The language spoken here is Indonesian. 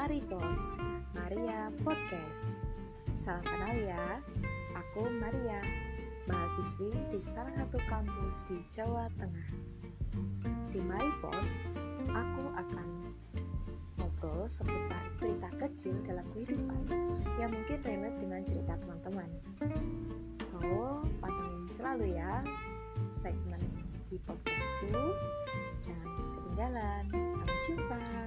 Mari Pods, Maria Podcast. Salam kenal ya, aku Maria, mahasiswi di salah satu kampus di Jawa Tengah. Di Mari Pods, aku akan ngobrol seputar cerita kecil dalam kehidupan yang mungkin relate dengan cerita teman-teman. So, pantengin selalu ya segmen di podcastku. Jangan ketinggalan. survive.